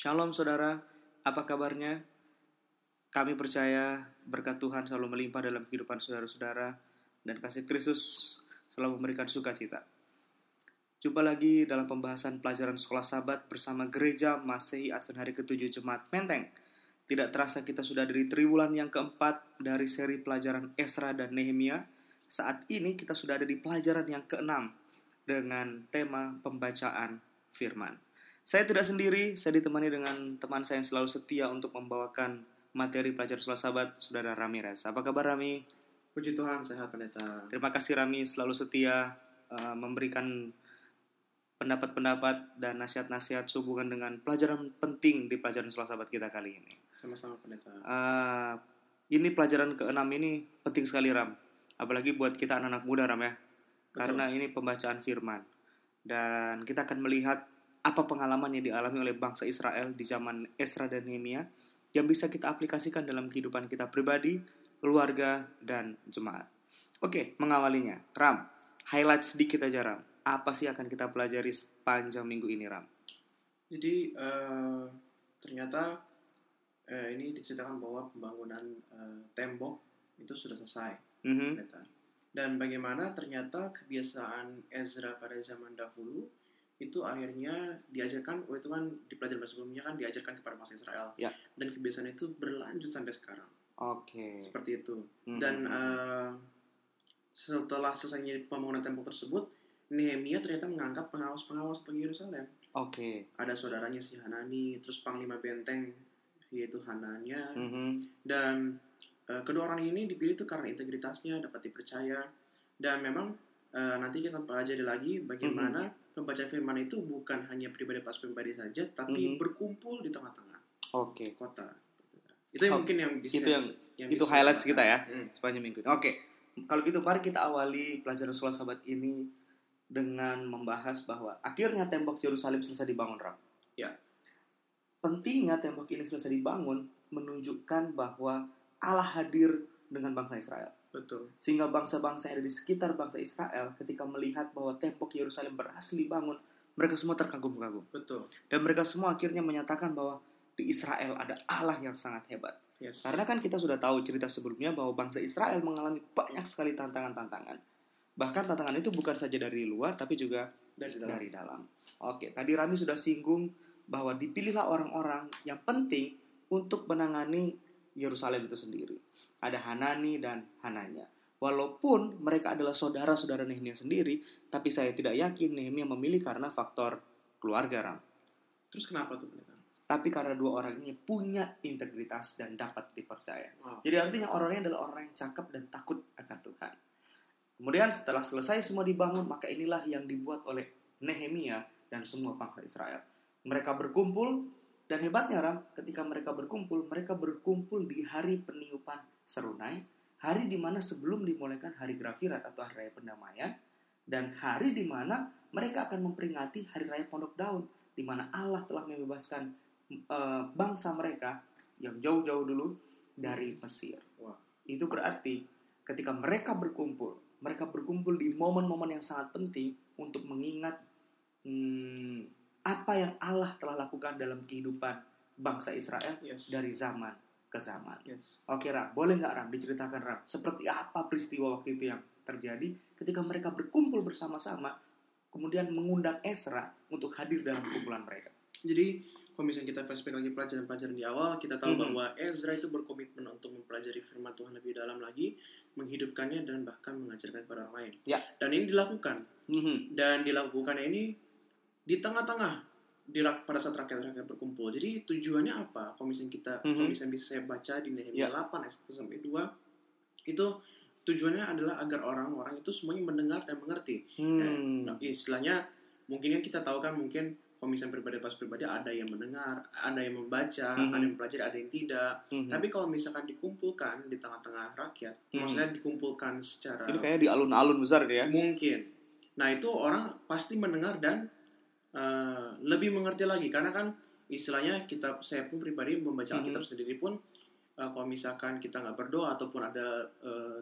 Shalom saudara, apa kabarnya? Kami percaya berkat Tuhan selalu melimpah dalam kehidupan saudara-saudara dan kasih Kristus selalu memberikan sukacita. Jumpa lagi dalam pembahasan pelajaran sekolah sahabat bersama Gereja Masehi Advent Hari ke-7 Jemaat Menteng. Tidak terasa kita sudah dari triwulan yang keempat dari seri pelajaran Esra dan Nehemia. Saat ini kita sudah ada di pelajaran yang keenam dengan tema pembacaan firman. Saya tidak sendiri, saya ditemani dengan teman saya yang selalu setia untuk membawakan materi pelajaran sekolah sahabat, Saudara Ramirez. Apa kabar Rami? Puji Tuhan, sehat pendeta. Terima kasih Rami selalu setia uh, memberikan pendapat-pendapat dan nasihat-nasihat sehubungan dengan pelajaran penting di pelajaran sekolah sahabat kita kali ini. Sama-sama pendeta. Uh, ini pelajaran keenam ini penting sekali Ram, apalagi buat kita anak-anak muda Ram ya, Betul. karena ini pembacaan firman dan kita akan melihat apa pengalaman yang dialami oleh bangsa Israel di zaman Esra dan Nehemia yang bisa kita aplikasikan dalam kehidupan kita pribadi, keluarga, dan jemaat. Oke, mengawalinya. Ram, highlight sedikit aja Ram. Apa sih akan kita pelajari sepanjang minggu ini Ram? Jadi eh, ternyata eh, ini diceritakan bahwa pembangunan eh, tembok itu sudah selesai, Mhm. pendeta. Dan bagaimana ternyata kebiasaan Ezra pada zaman dahulu itu akhirnya diajarkan, oh itu kan di pelajaran sebelumnya kan diajarkan kepada bangsa Israel. Ya. Dan kebiasaan itu berlanjut sampai sekarang. Oke. Seperti itu. Mhm. Dan eh, setelah selesainya pembangunan tembok tersebut, Nehemia ternyata mengangkat pengawas-pengawas untuk Yerusalem. Oke. Ada saudaranya si Hanani, terus panglima benteng yaitu Hananya, Mhm. dan eh, kedua orang ini dipilih itu karena integritasnya dapat dipercaya dan memang eh, nanti kita pelajari lagi bagaimana pembaca firman itu bukan hanya pribadi pas pribadi saja, tapi Mhm. berkumpul di tengah-tengah Oke. kota. Itu yang Oh, mungkin yang bisa itu yang- itu bisa highlights kita kita ya. Hmm. sepanjang minggu. Oke, kalau gitu mari kita awali pelajaran sekolah sahabat ini dengan membahas bahwa akhirnya tembok Yerusalem selesai dibangun, Ram. Ya. Pentingnya tembok ini selesai dibangun menunjukkan bahwa Allah hadir dengan bangsa Israel. Betul. Sehingga bangsa-bangsa yang ada di sekitar bangsa Israel ketika melihat bahwa tembok Yerusalem berhasil dibangun, mereka semua terkagum-kagum. Betul. Dan mereka semua akhirnya menyatakan bahwa di Israel ada Allah yang sangat hebat. Yes. Karena kan kita sudah tahu cerita sebelumnya bahwa bangsa Israel mengalami banyak sekali tantangan-tantangan. Bahkan tantangan itu bukan saja dari luar, tapi juga dari dalam. dari dalam. Oke, tadi Rami sudah singgung bahwa dipilihlah orang-orang yang penting untuk menangani Yerusalem itu sendiri. Ada Hanani dan Hananya. Walaupun mereka adalah saudara-saudara Nehemia sendiri, tapi saya tidak yakin Nehemia memilih karena faktor keluarga Ram. Terus kenapa tuh? Tapi karena dua orang ini punya integritas dan dapat dipercaya. Wow. Jadi artinya orangnya adalah orang yang cakep dan takut akan Tuhan. Kemudian setelah selesai semua dibangun, maka inilah yang dibuat oleh Nehemia dan semua bangsa Israel. Mereka berkumpul dan hebatnya Ram, ketika mereka berkumpul, mereka berkumpul di hari peniupan serunai, hari di mana sebelum dimulaikan hari Grafirat atau hari raya pendamaian, dan hari di mana mereka akan memperingati hari raya Pondok Daun, di mana Allah telah membebaskan eh, bangsa mereka yang jauh-jauh dulu dari Mesir. Wah. Itu berarti ketika mereka berkumpul, mereka berkumpul di momen-momen yang sangat penting untuk mengingat hmm, apa yang Allah telah lakukan dalam kehidupan bangsa Israel Yes. dari zaman ke zaman. Yes. Oke Ram, boleh nggak Ram diceritakan Ram seperti apa peristiwa waktu itu yang terjadi ketika mereka berkumpul bersama-sama kemudian mengundang Esra untuk hadir dalam kumpulan mereka. Jadi kalau misalnya kita flashback lagi pelajaran-pelajaran di awal, kita tahu Mhm. bahwa Ezra itu berkomitmen untuk mempelajari firman Tuhan lebih dalam lagi, menghidupkannya dan bahkan mengajarkan kepada orang lain. Ya. Dan ini dilakukan. Mhm. Dan dilakukannya ini di tengah-tengah di rak- pada saat rakyat-rakyat berkumpul. Jadi tujuannya apa? Misalnya kita, Mhm. kalau misalnya bisa saya baca di Nehemia Ya. 8 ayat 1 sampai 2, itu tujuannya adalah agar orang-orang itu semuanya mendengar dan mengerti. Hmm. Nah, istilahnya mungkin yang kita tahu kan mungkin komisan pribadi pas pribadi ada yang mendengar, ada yang membaca, Mhm. ada yang mempelajari, ada yang tidak. Mhm. Tapi kalau misalkan dikumpulkan di tengah-tengah rakyat, Mhm. maksudnya dikumpulkan secara Ini kayaknya di alun-alun besar ya. mungkin. Nah itu orang pasti mendengar dan eh, lebih mengerti lagi karena kan istilahnya kita saya pun pribadi membaca Mhm. Alkitab sendiri pun eh, kalau misalkan kita nggak berdoa ataupun ada eh,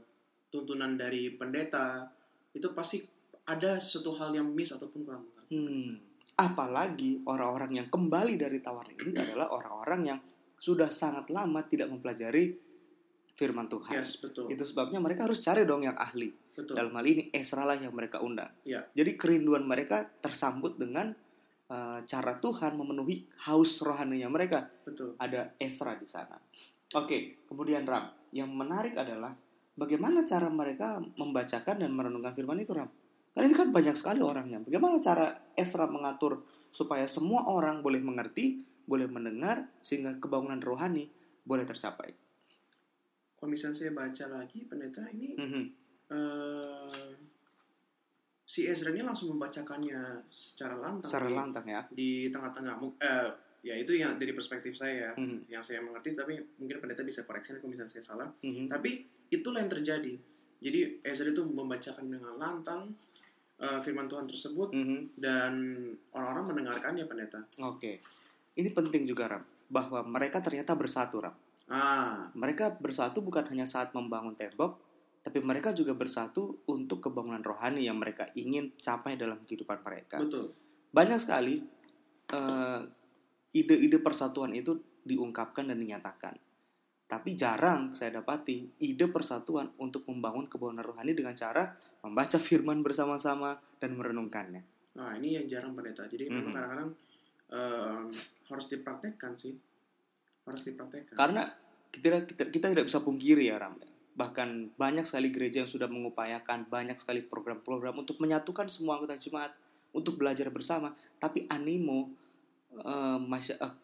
tuntunan dari pendeta itu pasti ada suatu hal yang miss ataupun kurang mengerti. Hmm. Apalagi orang-orang yang kembali dari tawanan ini adalah orang-orang yang sudah sangat lama tidak mempelajari firman Tuhan. Yes, betul. Itu sebabnya mereka harus cari dong yang ahli. Betul. Dalam hal ini Esra lah yang mereka undang. Ya. Jadi kerinduan mereka tersambut dengan uh, cara Tuhan memenuhi haus rohaninya mereka. Betul. Ada Esra di sana. Oke, kemudian Ram, yang menarik adalah bagaimana cara mereka membacakan dan merenungkan firman itu Ram. Karena ini kan banyak sekali orangnya. Bagaimana cara Esra mengatur supaya semua orang boleh mengerti, boleh mendengar, sehingga kebangunan rohani boleh tercapai. Kalau misalnya saya baca lagi, pendeta ini Mhm. Eh, si Ezra ini langsung membacakannya secara lantang. Secara lantang ya. Di tengah-tengah. Eh, ya itu yang dari perspektif saya ya, Mhm. yang saya mengerti. Tapi mungkin pendeta bisa koreksi kalau misalnya saya salah. Mhm. Tapi itulah yang terjadi. Jadi Ezra itu membacakan dengan lantang eh, firman Tuhan tersebut Mhm. dan orang-orang mendengarkannya pendeta. Oke. Ini penting juga Ram, bahwa mereka ternyata bersatu Ram. Ah, Mereka bersatu bukan hanya saat membangun tembok, tapi mereka juga bersatu untuk kebangunan rohani yang mereka ingin capai dalam kehidupan mereka. betul. Banyak sekali eh, ide-ide persatuan itu diungkapkan dan dinyatakan. Tapi jarang saya dapati ide persatuan untuk membangun kebangunan rohani dengan cara membaca firman bersama-sama dan merenungkannya. Nah, ini yang jarang pendeta. Jadi memang Mhm. kadang-kadang em, harus dipraktekkan sih. Harus dipraktekkan. Karena kita, kita, kita tidak bisa pungkiri ya Ram. Bahkan banyak sekali gereja yang sudah mengupayakan banyak sekali program-program untuk menyatukan semua anggota jemaat untuk belajar bersama. Tapi animo eh, masya- eh,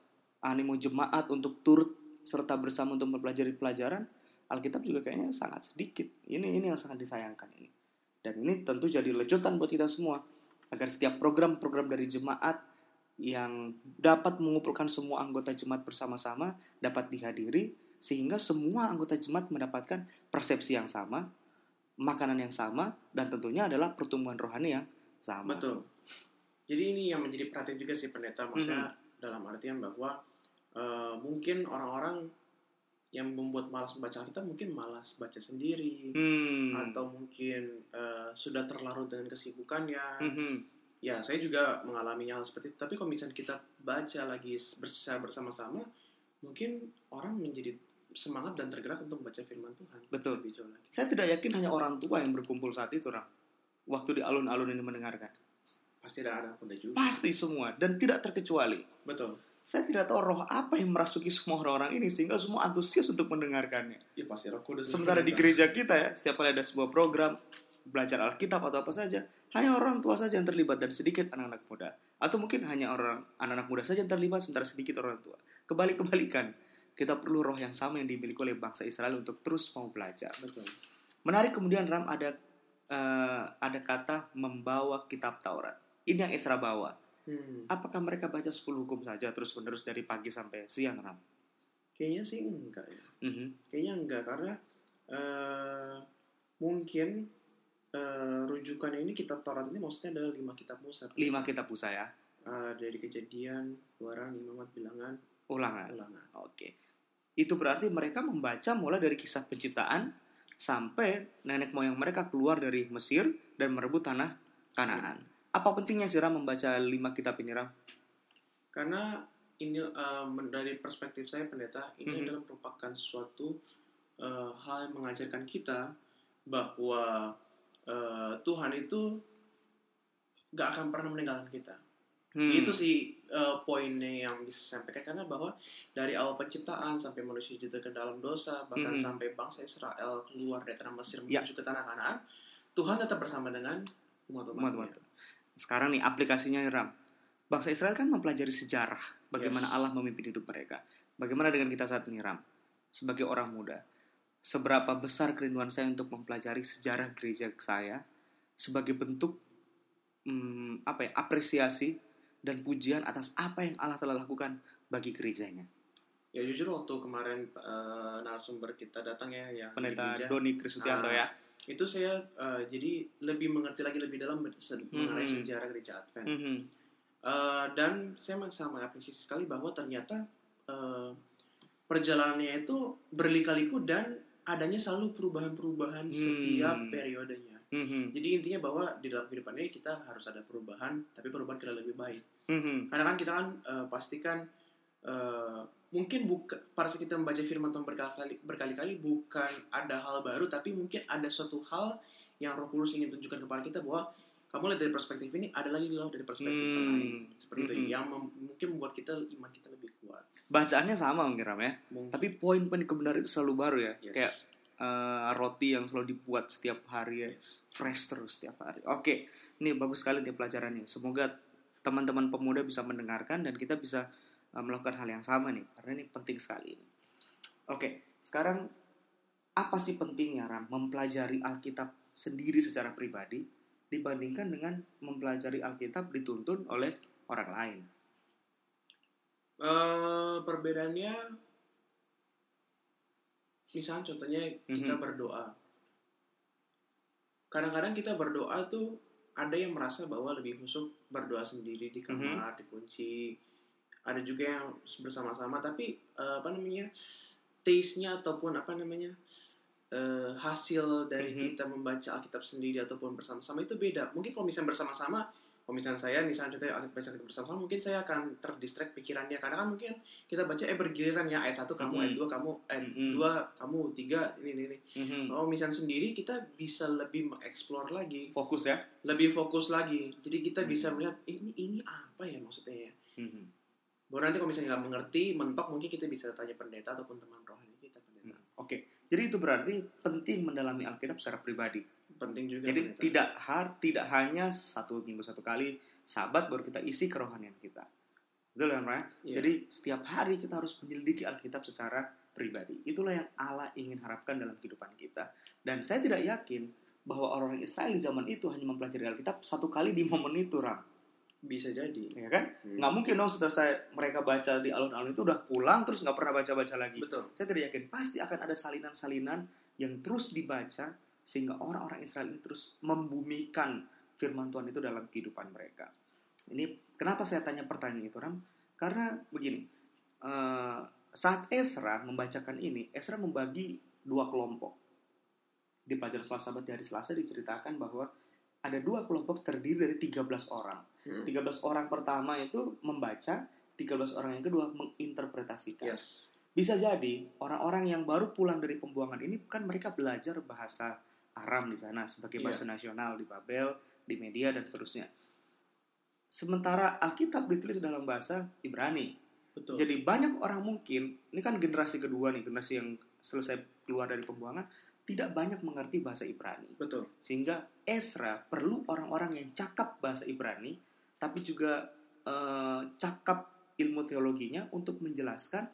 animo jemaat untuk turut serta bersama untuk mempelajari pelajaran Alkitab juga kayaknya sangat sedikit. Ini ini yang sangat disayangkan ini. Dan ini tentu jadi lecutan buat kita semua agar setiap program-program dari jemaat yang dapat mengumpulkan semua anggota jemaat bersama-sama dapat dihadiri sehingga semua anggota jemaat mendapatkan persepsi yang sama, makanan yang sama dan tentunya adalah pertumbuhan rohani yang sama. Betul. Jadi ini yang menjadi perhatian juga sih pendeta. Maksudnya Mhm. dalam artian bahwa eh, mungkin orang-orang yang membuat malas membaca Alkitab mungkin malas baca sendiri Hmm. atau mungkin eh, sudah terlarut dengan kesibukannya. Mhm. Ya, saya juga mengalami hal seperti itu. Tapi kalau misalnya kita baca lagi bersama bersama-sama, mungkin orang menjadi semangat dan tergerak untuk membaca firman Tuhan. Betul. Lebih jauh lagi. Saya tidak yakin hanya orang tua yang berkumpul saat itu, Ram. Waktu di alun-alun ini mendengarkan. Pasti ada anak muda juga. Pasti semua dan tidak terkecuali. Betul. Saya tidak tahu roh apa yang merasuki semua orang-orang ini sehingga semua antusias untuk mendengarkannya. Ya pasti Roh Kudus. Sementara di gereja kita ya, setiap kali ada sebuah program belajar Alkitab atau apa saja, hanya orang tua saja yang terlibat dan sedikit anak-anak muda. Atau mungkin hanya orang anak-anak muda saja yang terlibat sementara sedikit orang tua. Kebalik-kebalikan, kita perlu roh yang sama yang dimiliki oleh bangsa Israel untuk terus mau belajar. Betul. Menarik kemudian Ram ada eh, ada kata membawa kitab Taurat. Ini yang Esra bawa. Hmm. Apakah mereka baca 10 hukum saja terus menerus dari pagi sampai siang Ram? Kayaknya sih enggak ya. Mhm. Kayaknya enggak karena eh, mungkin eh, rujukan ini kitab Taurat ini maksudnya adalah lima kitab Musa. Lima kitab Musa ya. Eh, dari kejadian, Keluaran, Imamat, Bilangan, Ulangan. Ulangan. Oke. Itu berarti mereka membaca mulai dari kisah penciptaan sampai nenek moyang mereka keluar dari Mesir dan merebut tanah Kanaan. Apa pentingnya sih Ram membaca lima kitab ini Ram? Karena ini men- dari perspektif saya pendeta ini Mhm. adalah merupakan suatu eh, hal yang mengajarkan kita bahwa eh, Tuhan itu gak akan pernah meninggalkan kita. Hmm. Itu sih eh, poinnya yang disampaikan karena bahwa dari awal penciptaan sampai manusia jatuh ke dalam dosa bahkan Mhm. sampai bangsa Israel keluar dari tanah Mesir Ya. menuju ke tanah Kanaan, Tuhan tetap bersama dengan. Umat-umat. Sekarang nih aplikasinya Ram. Bangsa Israel kan mempelajari sejarah bagaimana Yes. Allah memimpin hidup mereka. Bagaimana dengan kita saat ini Ram? Sebagai orang muda, seberapa besar kerinduan saya untuk mempelajari sejarah gereja saya sebagai bentuk hmm, apa ya apresiasi dan pujian atas apa yang Allah telah lakukan bagi gerejanya. Ya jujur waktu kemarin eh, narasumber kita datang ya yang Pendeta Doni Krisutianto Ah. ya. itu saya eh, jadi lebih mengerti lagi lebih dalam se- mengenai sejarah gereja Advent. Mhm. Eh, dan saya sangat mengapresiasi sekali bahwa ternyata eh, perjalanannya itu berliku-liku dan adanya selalu perubahan-perubahan Hmm. setiap periodenya. Mhm. Jadi intinya bahwa di dalam kehidupan ini kita harus ada perubahan, tapi perubahan kita lebih baik. Mhm. Karena kan kita kan eh, pastikan eh, mungkin buka pada saat kita membaca firman Tuhan berkali-kali, berkali-kali bukan ada hal baru, tapi mungkin ada suatu hal yang Roh Kudus ingin tunjukkan kepada kita bahwa kamu lihat dari perspektif ini ada lagi loh dari perspektif yang Hmm. lain seperti itu Mhm. yang mem- mungkin membuat kita iman kita lebih kuat. Bacaannya sama mungkin Ram ya. Mungkin. Tapi poin-poin kebenaran itu selalu baru ya. Yes. Kayak eh, roti yang selalu dibuat setiap hari ya. Yes. Fresh terus setiap hari. Oke, ini bagus sekali nih pelajarannya. Semoga teman-teman pemuda bisa mendengarkan dan kita bisa eh, melakukan hal yang sama nih. Karena ini penting sekali. Oke, sekarang apa sih pentingnya Ram mempelajari Alkitab sendiri secara pribadi dibandingkan dengan mempelajari Alkitab dituntun oleh orang lain? Eh, perbedaannya misalnya contohnya kita Mhm. berdoa kadang-kadang kita berdoa tuh ada yang merasa bahwa lebih khusyuk berdoa sendiri di kamar dikunci. Ada juga yang bersama-sama tapi eh, apa namanya taste-nya ataupun apa namanya eh, hasil dari Mhm. kita membaca Alkitab sendiri ataupun bersama-sama itu beda. Mungkin kalau misalnya bersama-sama kalau misalnya saya misalnya contohnya Alkitab baca Alkitab bersama mungkin saya akan terdistract pikirannya karena kan mungkin kita baca eh bergiliran ya ayat satu kamu Mhm. ayat dua kamu ayat Mhm. dua kamu tiga ini ini ini Mhm. kalau misalnya sendiri kita bisa lebih mengeksplor lagi Fokus ya. lebih fokus lagi jadi kita bisa Mhm. melihat "Eh, ini ini apa ya maksudnya ya Mhm. baru nanti kalau misalnya nggak mengerti mentok mungkin kita bisa tanya pendeta ataupun teman rohani kita pendeta Oke, jadi itu berarti penting mendalami Alkitab secara pribadi. Penting juga Jadi tidak har, tidak hanya satu minggu satu kali sabat baru kita isi kerohanian kita. Betul kan, Ray? Iya. Jadi setiap hari kita harus menyelidiki Alkitab secara pribadi. Itulah yang Allah ingin harapkan dalam kehidupan kita. Dan saya tidak yakin bahwa orang-orang Israel di zaman itu hanya mempelajari Alkitab satu kali di momen itu, Ram. bisa jadi Ya kan? Hmm. Nggak mungkin dong setelah saya mereka baca di alun-alun itu udah pulang terus nggak pernah baca-baca lagi. betul Saya tidak yakin pasti akan ada salinan-salinan yang terus dibaca sehingga orang-orang Israel ini terus membumikan firman Tuhan itu dalam kehidupan mereka. Ini kenapa saya tanya pertanyaan itu, Ram? Karena begini, eh, saat Esra membacakan ini, Esra membagi dua kelompok. Di pelajaran Selasa Sabat di hari Selasa diceritakan bahwa ada dua kelompok terdiri dari 13 orang. Hmm. 13 orang pertama itu membaca, 13 orang yang kedua menginterpretasikan. yes Bisa jadi orang-orang yang baru pulang dari pembuangan ini kan mereka belajar bahasa Aram di sana sebagai Iya. bahasa nasional di Babel, di media dan seterusnya. Sementara Alkitab ditulis dalam bahasa Ibrani. betul Jadi banyak orang mungkin, ini kan generasi kedua nih, generasi yang selesai keluar dari pembuangan, tidak banyak mengerti bahasa Ibrani. betul Sehingga Esra perlu orang-orang yang cakap bahasa Ibrani, tapi juga eh, cakap ilmu teologinya untuk menjelaskan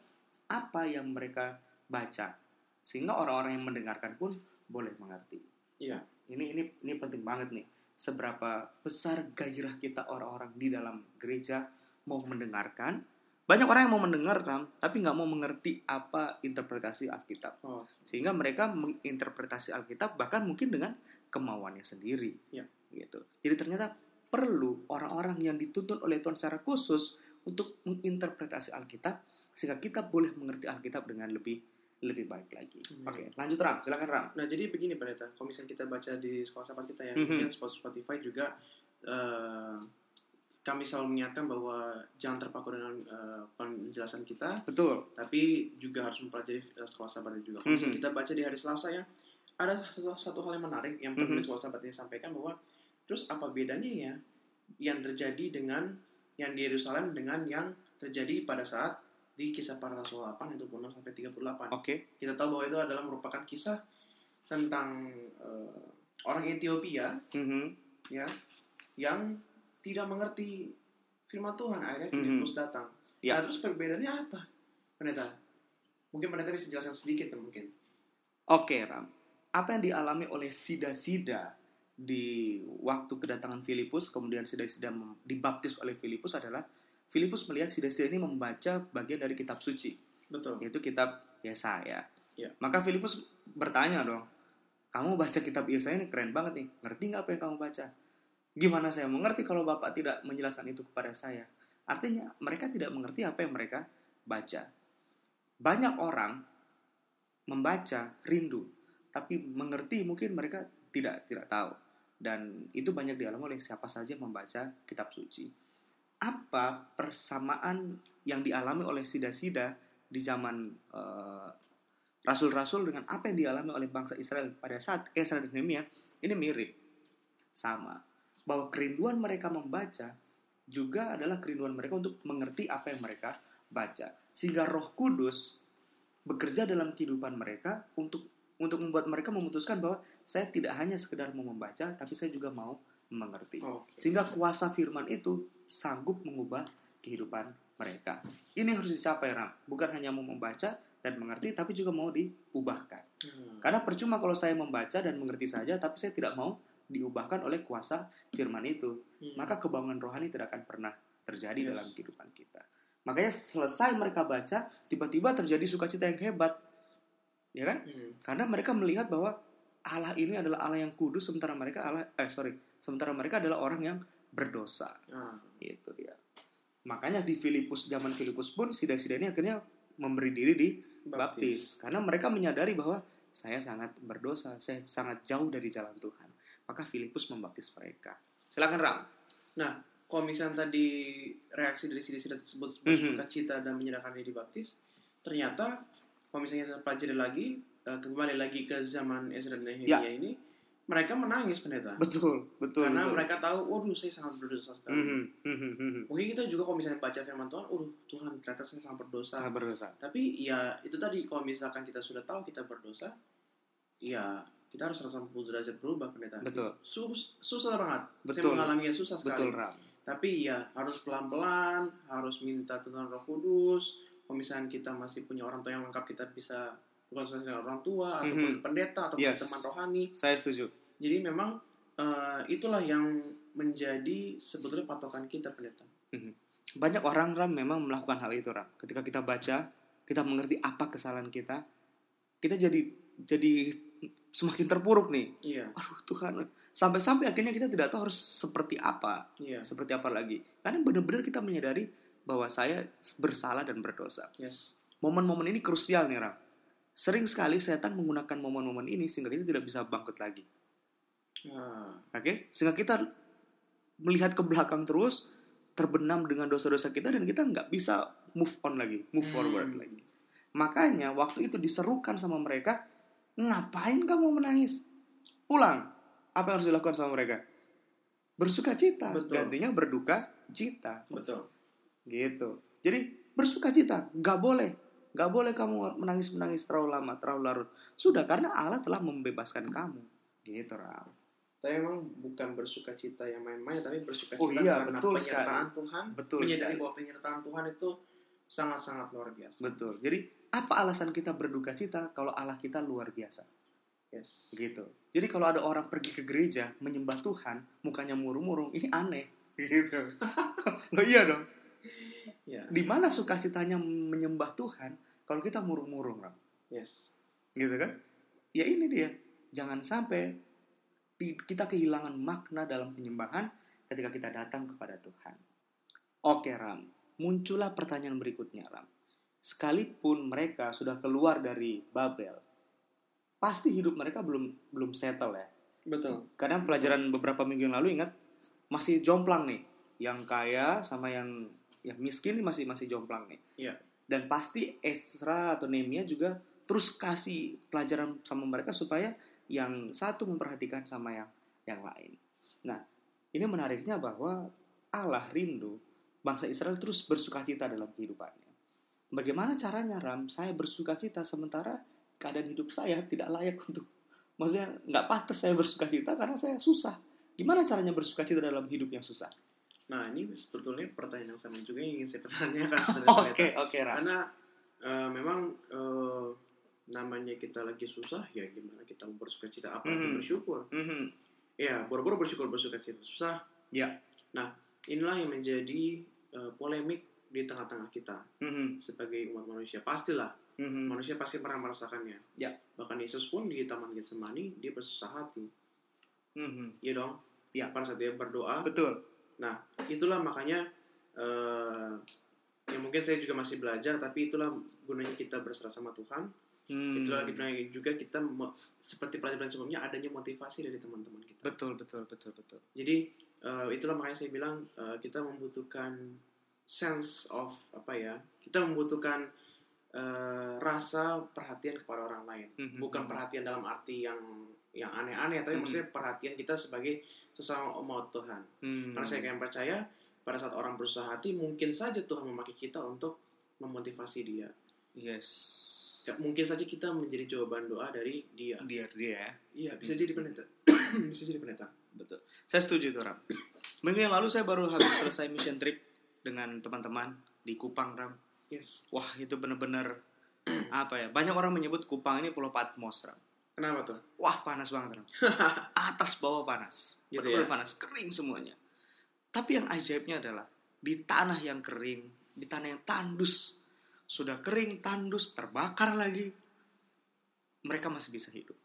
apa yang mereka baca. Sehingga orang-orang yang mendengarkan pun boleh mengerti. Iya. Ini ini ini penting banget nih. Seberapa besar gairah kita orang-orang di dalam gereja mau mendengarkan. Banyak orang yang mau mendengar, Ram, tapi nggak mau mengerti apa interpretasi Alkitab oh sehingga mereka menginterpretasi Alkitab bahkan mungkin dengan kemauannya sendiri Ya. gitu jadi ternyata perlu orang-orang yang dituntun oleh Tuhan secara khusus untuk menginterpretasi Alkitab sehingga kita boleh mengerti Alkitab dengan lebih lebih baik lagi Hmm. oke lanjut Ram silakan Ram Nah jadi begini pendeta, kalau misalnya kita baca di sekolah sahabat kita yang Mhm. mungkin Spotify juga eh, kami selalu mengingatkan bahwa jangan terpaku dengan eh, penjelasan kita, betul tapi juga harus mempelajari eh, sekolah sahabat juga. Kalau misalnya Mhm. kita baca di hari Selasa ya, ada satu, satu hal yang menarik yang Mhm. penulis sekolah sahabat ini sampaikan bahwa terus apa bedanya ya yang terjadi dengan yang di Yerusalem dengan yang terjadi pada saat di kisah para rasul 8 itu 6 sampai 38 oke kita tahu bahwa itu adalah merupakan kisah tentang eh, orang Ethiopia Mhm. ya yang tidak mengerti firman Tuhan akhirnya. Filipus datang. Ya. Nah, terus perbedaannya apa? Pendeta. Mungkin pendeta bisa jelaskan sedikit mungkin. Oke Ram apa yang dialami oleh sida-sida di waktu kedatangan Filipus kemudian sida-sida dibaptis oleh Filipus adalah Filipus melihat sida-sida ini membaca bagian dari kitab suci Betul. yaitu kitab Yesaya. Ya. Maka Filipus bertanya dong, kamu baca kitab Yesaya ini keren banget nih, ngerti nggak apa yang kamu baca? Gimana saya mengerti kalau Bapak tidak menjelaskan itu kepada saya? Artinya mereka tidak mengerti apa yang mereka baca. Banyak orang membaca rindu, tapi mengerti mungkin mereka tidak tidak tahu. dan itu banyak dialami oleh siapa saja membaca kitab suci. Apa persamaan yang dialami oleh sida-sida di zaman eh, rasul-rasul dengan apa yang dialami oleh bangsa Israel pada saat Esra dan Nehemia ini mirip, sama. Bahwa kerinduan mereka membaca juga adalah kerinduan mereka untuk mengerti apa yang mereka baca, sehingga Roh Kudus bekerja dalam kehidupan mereka untuk untuk membuat mereka memutuskan bahwa saya tidak hanya sekedar mau membaca, tapi saya juga mau mengerti. Oke. Sehingga kuasa firman itu sanggup mengubah kehidupan mereka. Ini harus dicapai, Ram. Bukan hanya mau membaca dan mengerti, tapi juga mau diubahkan. Hmm. Karena percuma kalau saya membaca dan mengerti saja, tapi saya tidak mau diubahkan oleh kuasa firman itu. Hmm. Maka kebangunan rohani tidak akan pernah terjadi Yes. dalam kehidupan kita. Makanya selesai mereka baca, tiba-tiba terjadi sukacita yang hebat. Ya kan? Hmm. Karena mereka melihat bahwa Allah ini adalah Allah yang kudus sementara mereka Allah eh sorry, sementara mereka adalah orang yang berdosa. Ah. Itu dia. Makanya di Filipus zaman Filipus pun sida-sida ini akhirnya memberi diri di baptis karena mereka menyadari bahwa saya sangat berdosa, saya sangat jauh dari jalan Tuhan. Maka Filipus membaptis mereka. Silakan Ram. Nah, kalau misalnya tadi reaksi dari sida-sida tersebut Mhm. bersuka cita dan menyerahkan diri baptis, ternyata kalau misalnya kita pelajari lagi, eh, kembali lagi ke zaman Ezra dan Nehemia Ya. ini, mereka menangis pendeta. Betul, betul. Karena betul. mereka tahu, waduh saya sangat berdosa sekali. Mhm, mhm, mhm. Mungkin kita juga kalau misalnya baca firman Tuhan, waduh Tuhan ternyata saya sangat berdosa. Sangat berdosa. Tapi ya itu tadi kalau misalkan kita sudah tahu kita berdosa, ya kita harus 180 derajat berubah pendeta. Betul. Sus- susah banget. Saya Betul. mengalaminya susah sekali. Betul Ram. Tapi ya harus pelan-pelan, harus minta Tuhan Roh Kudus. Kalau misalnya kita masih punya orang tua yang lengkap, kita bisa berkonsultasi dengan orang tua ataupun Mhm. ke pendeta ataupun Yes. teman rohani. Saya setuju. Jadi memang eh, itulah yang menjadi sebetulnya patokan kita pendeta. Banyak orang Ram memang melakukan hal itu Ram. Ketika kita baca, kita mengerti apa kesalahan kita, kita jadi jadi semakin terpuruk nih. Iya, Aduh Tuhan, sampai-sampai akhirnya kita tidak tahu harus seperti apa, iya, seperti apa lagi. Karena benar-benar kita menyadari bahwa saya bersalah dan berdosa. yes, Momen-momen ini krusial nih Ram. Sering sekali setan menggunakan momen-momen ini sehingga kita tidak bisa bangkit lagi. Ah, Oke, sehingga kita melihat ke belakang terus, terbenam dengan dosa-dosa kita dan kita nggak bisa move on lagi, move Hmm. forward lagi. Makanya waktu itu diserukan sama mereka, ngapain kamu menangis? Pulang. Apa yang harus dilakukan sama mereka? Bersuka cita, Betul. gantinya berduka cita, betul. gitu. Jadi bersuka cita, nggak boleh, nggak boleh kamu menangis menangis terlalu lama, terlalu larut. Sudah karena Allah telah membebaskan kamu, gitu Ram. Tapi memang bukan bersuka cita yang main-main, tapi bersuka Oh cita iya, karena betul penyertaan Tuhan, Betul menyadari sekali. bahwa penyertaan Tuhan itu sangat-sangat luar biasa. Betul. Jadi apa alasan kita berduka cita kalau Allah kita luar biasa? Yes. Gitu. Jadi kalau ada orang pergi ke gereja menyembah Tuhan, mukanya murung-murung, ini aneh. Gitu. Loh iya dong. Ya, Di mana sukacitanya menyembah Tuhan kalau kita murung-murung, yes. Gitu kan? Ya ini dia. Jangan sampai kita kehilangan makna dalam penyembahan ketika kita datang kepada Tuhan. Oke, Ram. Muncullah pertanyaan berikutnya, Ram. Sekalipun mereka sudah keluar dari Babel, pasti hidup mereka belum belum settle ya. Betul. Karena pelajaran beberapa minggu yang lalu ingat masih jomplang nih. Yang kaya sama yang yang miskin masih masih jomplang nih. Iya. Dan pasti Esra atau Nehemia juga terus kasih pelajaran sama mereka supaya yang satu memperhatikan sama yang yang lain. Nah, ini menariknya bahwa Allah rindu bangsa Israel terus bersukacita dalam kehidupannya. Bagaimana caranya Ram? Saya bersukacita sementara keadaan hidup saya tidak layak untuk maksudnya nggak pantas saya bersukacita karena saya susah. Gimana caranya bersukacita dalam hidup yang susah? Nah, ini sebetulnya pertanyaan yang sama juga yang ingin saya pertanyakan. Oke, oke Ram. Karena eh, memang eh, namanya kita lagi susah, ya gimana kita bersuka cita apa Mhm. bersyukur. Mhm. Ya, boro-boro bersyukur bersuka cita susah. Ya. Nah, inilah yang menjadi eh, polemik di tengah-tengah kita Mhm. sebagai umat manusia. Pastilah, Mhm. manusia pasti pernah merasakannya. Ya. Bahkan Yesus pun di Taman Getsemani dia bersusah hati. Mhm. Iya dong. Ya. Pada saat dia berdoa, Betul. Nah, itulah makanya eh yang mungkin saya juga masih belajar, tapi itulah gunanya kita berserah sama Tuhan. Hmm. Itulah juga kita seperti pelajaran sebelumnya adanya motivasi dari teman-teman kita. Betul, betul, betul, betul. Jadi eh, itulah makanya saya bilang eh, kita membutuhkan sense of apa ya? Kita membutuhkan eh, rasa perhatian kepada orang lain. Mhm. Bukan perhatian dalam arti yang yang aneh-aneh, tapi Mhm. maksudnya perhatian kita sebagai sesama umat Tuhan. Hmm. Karena saya kayak percaya pada saat orang berusaha hati mungkin saja Tuhan memakai kita untuk memotivasi dia. Yes. Ya, Mungkin saja kita menjadi jawaban doa dari dia. Dia, dia. Iya, bisa jadi pendeta. bisa jadi pendeta. Betul. Saya setuju tuh Ram. Minggu yang lalu saya baru habis selesai mission trip dengan teman-teman di Kupang Ram. Yes. Wah itu bener-bener apa ya? Banyak orang menyebut Kupang ini Pulau Patmos Ram. Kenapa tuh? Wah panas banget Ram. Atas bawah panas. Gitu ya? panas, kering semuanya. Tapi yang ajaibnya adalah di tanah yang kering, di tanah yang tandus, sudah kering, tandus, terbakar lagi, mereka masih bisa hidup.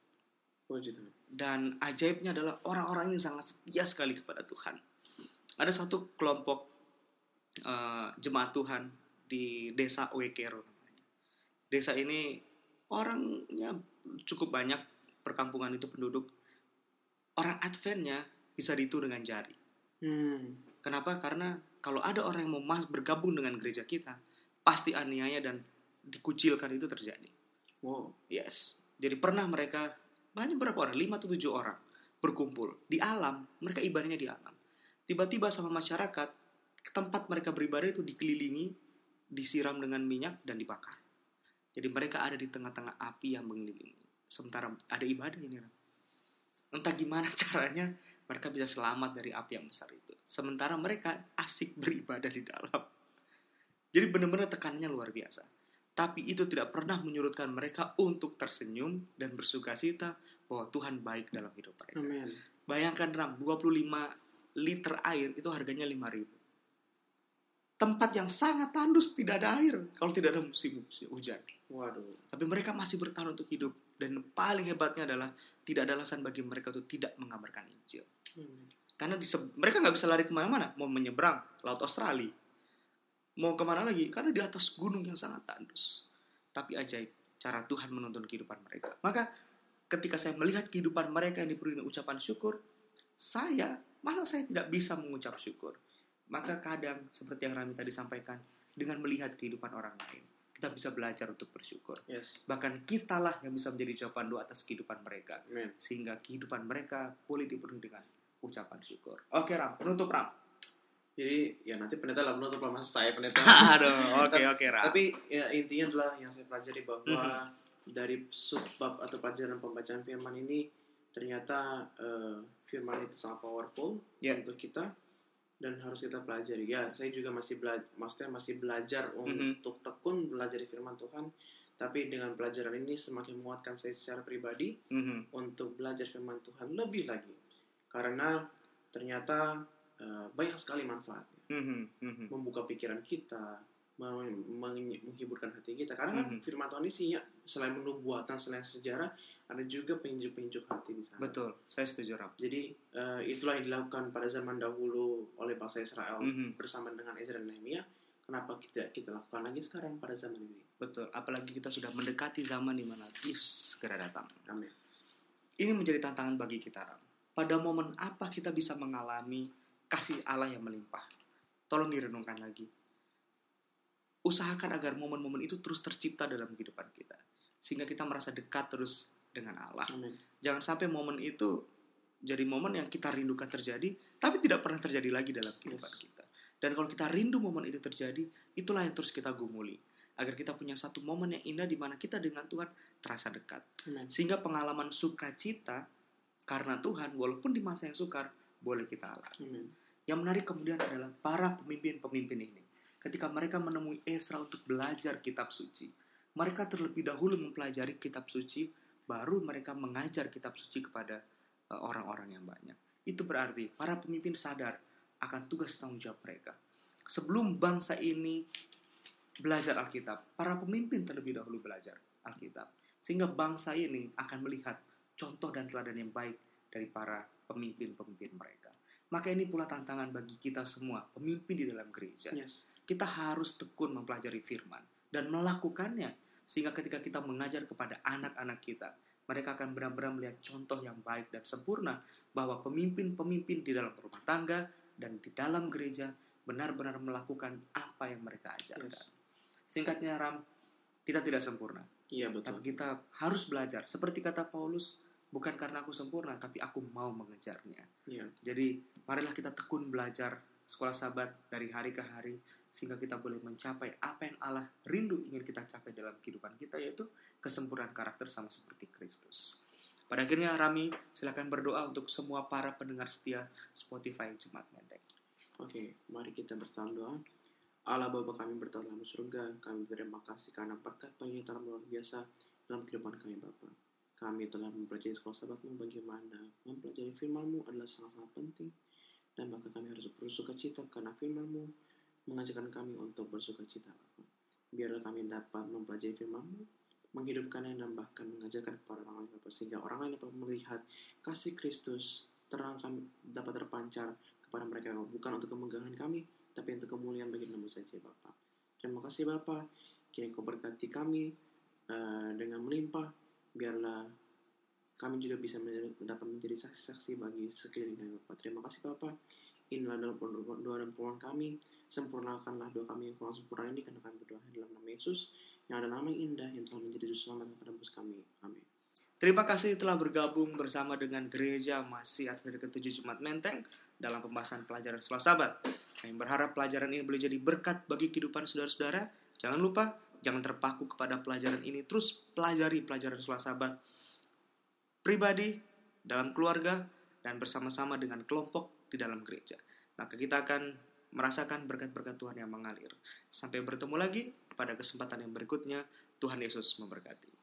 Dan ajaibnya adalah orang-orang ini sangat setia sekali kepada Tuhan. Ada satu kelompok eh, jemaat Tuhan di desa Wekero. Desa ini orangnya cukup banyak, perkampungan itu penduduk. Orang Adventnya bisa dihitung dengan jari. Hmm. Kenapa? Karena kalau ada orang yang mau bergabung dengan gereja kita, pasti aniaya dan dikucilkan itu terjadi. Wow. Yes. Jadi pernah mereka banyak berapa orang? 5 atau 7 orang berkumpul di alam, mereka ibadahnya di alam. Tiba-tiba sama masyarakat tempat mereka beribadah itu dikelilingi, disiram dengan minyak dan dibakar. Jadi mereka ada di tengah-tengah api yang mengelilingi. Sementara ada ibadah ini. Entah gimana caranya mereka bisa selamat dari api yang besar itu. Sementara mereka asik beribadah di dalam. Jadi benar-benar tekanannya luar biasa. Tapi itu tidak pernah menyurutkan mereka untuk tersenyum dan bersuka cita bahwa Tuhan baik dalam hidup mereka. Amin. Bayangkan Ram, 25 liter air itu harganya 5000 Tempat yang sangat tandus tidak ada air kalau tidak ada musim musim hujan. Waduh. Tapi mereka masih bertahan untuk hidup dan paling hebatnya adalah tidak ada alasan bagi mereka untuk tidak mengabarkan Injil. Hmm. Karena mereka nggak bisa lari ke mana-mana, mau menyeberang laut Australia, mau ke mana lagi? Karena di atas gunung yang sangat tandus. Tapi ajaib cara Tuhan menuntun kehidupan mereka. Maka ketika saya melihat kehidupan mereka yang dipenuhi dengan ucapan syukur, saya masa saya tidak bisa mengucap syukur? Maka kadang seperti yang Rami tadi sampaikan, dengan melihat kehidupan orang lain, kita bisa belajar untuk bersyukur. Yes. Bahkan kitalah yang bisa menjadi jawaban doa atas kehidupan mereka Amin. sehingga kehidupan mereka boleh dipenuhi dengan ucapan syukur. Oke Ram, penutup Ram. Jadi ya nanti pendeta lah menutup masa saya pendeta. Aduh, oke oke Ram. Tapi ya intinya adalah yang saya pelajari bahwa Mhm. dari subbab atau pelajaran pembacaan firman ini ternyata eh, firman itu sangat powerful Ya. untuk kita dan harus kita pelajari. Ya, saya juga masih belajar, maksudnya masih belajar Mhm. untuk tekun belajar firman Tuhan. Tapi dengan pelajaran ini semakin menguatkan saya secara pribadi Mhm. untuk belajar firman Tuhan lebih lagi. Karena ternyata eh, banyak sekali manfaatnya Mhm. Mhm. membuka pikiran kita, meng- meng- menghiburkan hati kita. Karena kan Mhm. firman Tuhan ini isinya selain menubuatan, selain sejarah, ada juga penyejuk-penyejuk hati di sana. Betul, saya setuju Ram. Jadi eh, itulah yang dilakukan pada zaman dahulu oleh bangsa Israel Mhm. bersama dengan Ezra dan Nehemia. Kenapa kita kita lakukan lagi sekarang pada zaman ini? Betul, apalagi kita sudah mendekati zaman di mana Yesus segera datang. Amin. Ini menjadi tantangan bagi kita Ram. Pada momen apa kita bisa mengalami kasih Allah yang melimpah? Tolong direnungkan lagi. Usahakan agar momen-momen itu terus tercipta dalam kehidupan kita. Sehingga kita merasa dekat terus dengan Allah. Amin. jangan sampai momen itu jadi momen yang kita rindukan terjadi tapi tidak pernah terjadi lagi dalam kehidupan Yes. kita dan kalau kita rindu momen itu terjadi itulah yang terus kita gumuli agar kita punya satu momen yang indah di mana kita dengan Tuhan terasa dekat Amin. sehingga pengalaman sukacita karena Tuhan walaupun di masa yang sukar boleh kita alami Amin. yang menarik kemudian adalah para pemimpin-pemimpin ini. Ketika mereka menemui Esra untuk belajar kitab suci, mereka terlebih dahulu mempelajari kitab suci, baru mereka mengajar kitab suci kepada eh, orang-orang yang banyak. Itu berarti para pemimpin sadar akan tugas tanggung jawab mereka. Sebelum bangsa ini belajar Alkitab, para pemimpin terlebih dahulu belajar Alkitab. Sehingga bangsa ini akan melihat contoh dan teladan yang baik dari para pemimpin-pemimpin mereka. Maka ini pula tantangan bagi kita semua, pemimpin di dalam gereja. Yes. Kita harus tekun mempelajari firman dan melakukannya Sehingga ketika kita mengajar kepada anak-anak kita, mereka akan benar-benar melihat contoh yang baik dan sempurna bahwa pemimpin-pemimpin di dalam rumah tangga dan di dalam gereja benar-benar melakukan apa yang mereka ajarkan. Yes. Singkatnya Ram, kita tidak sempurna, Iya betul. tapi kita harus belajar. Seperti kata Paulus, bukan karena aku sempurna, tapi aku mau mengejarnya. Iya. Jadi, marilah kita tekun belajar sekolah sabat dari hari ke hari sehingga kita boleh mencapai apa yang Allah rindu ingin kita capai dalam kehidupan kita yaitu kesempurnaan karakter sama seperti Kristus. Pada akhirnya Rami silakan berdoa untuk semua para pendengar setia Spotify Jemaat Menteng. Oke, mari kita bersama doa. Allah Bapa kami bertahun dalam surga, kami berterima kasih karena berkat penyertaan luar biasa dalam kehidupan kami Bapa. Kami telah mempelajari sekolah sahabatmu bagaimana mempelajari firmanmu adalah sangat-sangat penting dan maka kami harus bersuka cita karena firmanmu mengajarkan kami untuk bersuka cita. Biarlah kami dapat mempelajari firmanmu, menghidupkannya dan bahkan mengajarkan kepada orang lain sehingga orang lain dapat melihat kasih Kristus terang kami dapat terpancar kepada mereka bukan untuk kemegahan kami tapi untuk kemuliaan bagi nama saja Bapak. Terima kasih Bapak, kini kau berkati kami eh, dengan melimpah, biarlah kami juga bisa menjadi- dapat menjadi saksi-saksi bagi sekeliling kami Bapak. Terima kasih Bapak, inilah doa doa dan permohonan kami, sempurnakanlah doa kami yang kurang sempurna ini karena kami berdoa dalam nama Yesus, yang ada nama yang indah yang telah menjadi selamat dan penebus kami. Amin. Terima kasih telah bergabung bersama dengan Gereja Masih Advent ke-7 Jumat Menteng dalam pembahasan pelajaran setelah sabat. Kami berharap pelajaran ini boleh jadi berkat bagi kehidupan saudara-saudara. Jangan lupa, jangan terpaku kepada pelajaran ini. Terus pelajari pelajaran setelah sabat pribadi, dalam keluarga, dan bersama-sama dengan kelompok di dalam gereja. Maka kita akan merasakan berkat-berkat Tuhan yang mengalir. Sampai bertemu lagi pada kesempatan yang berikutnya. Tuhan Yesus memberkati.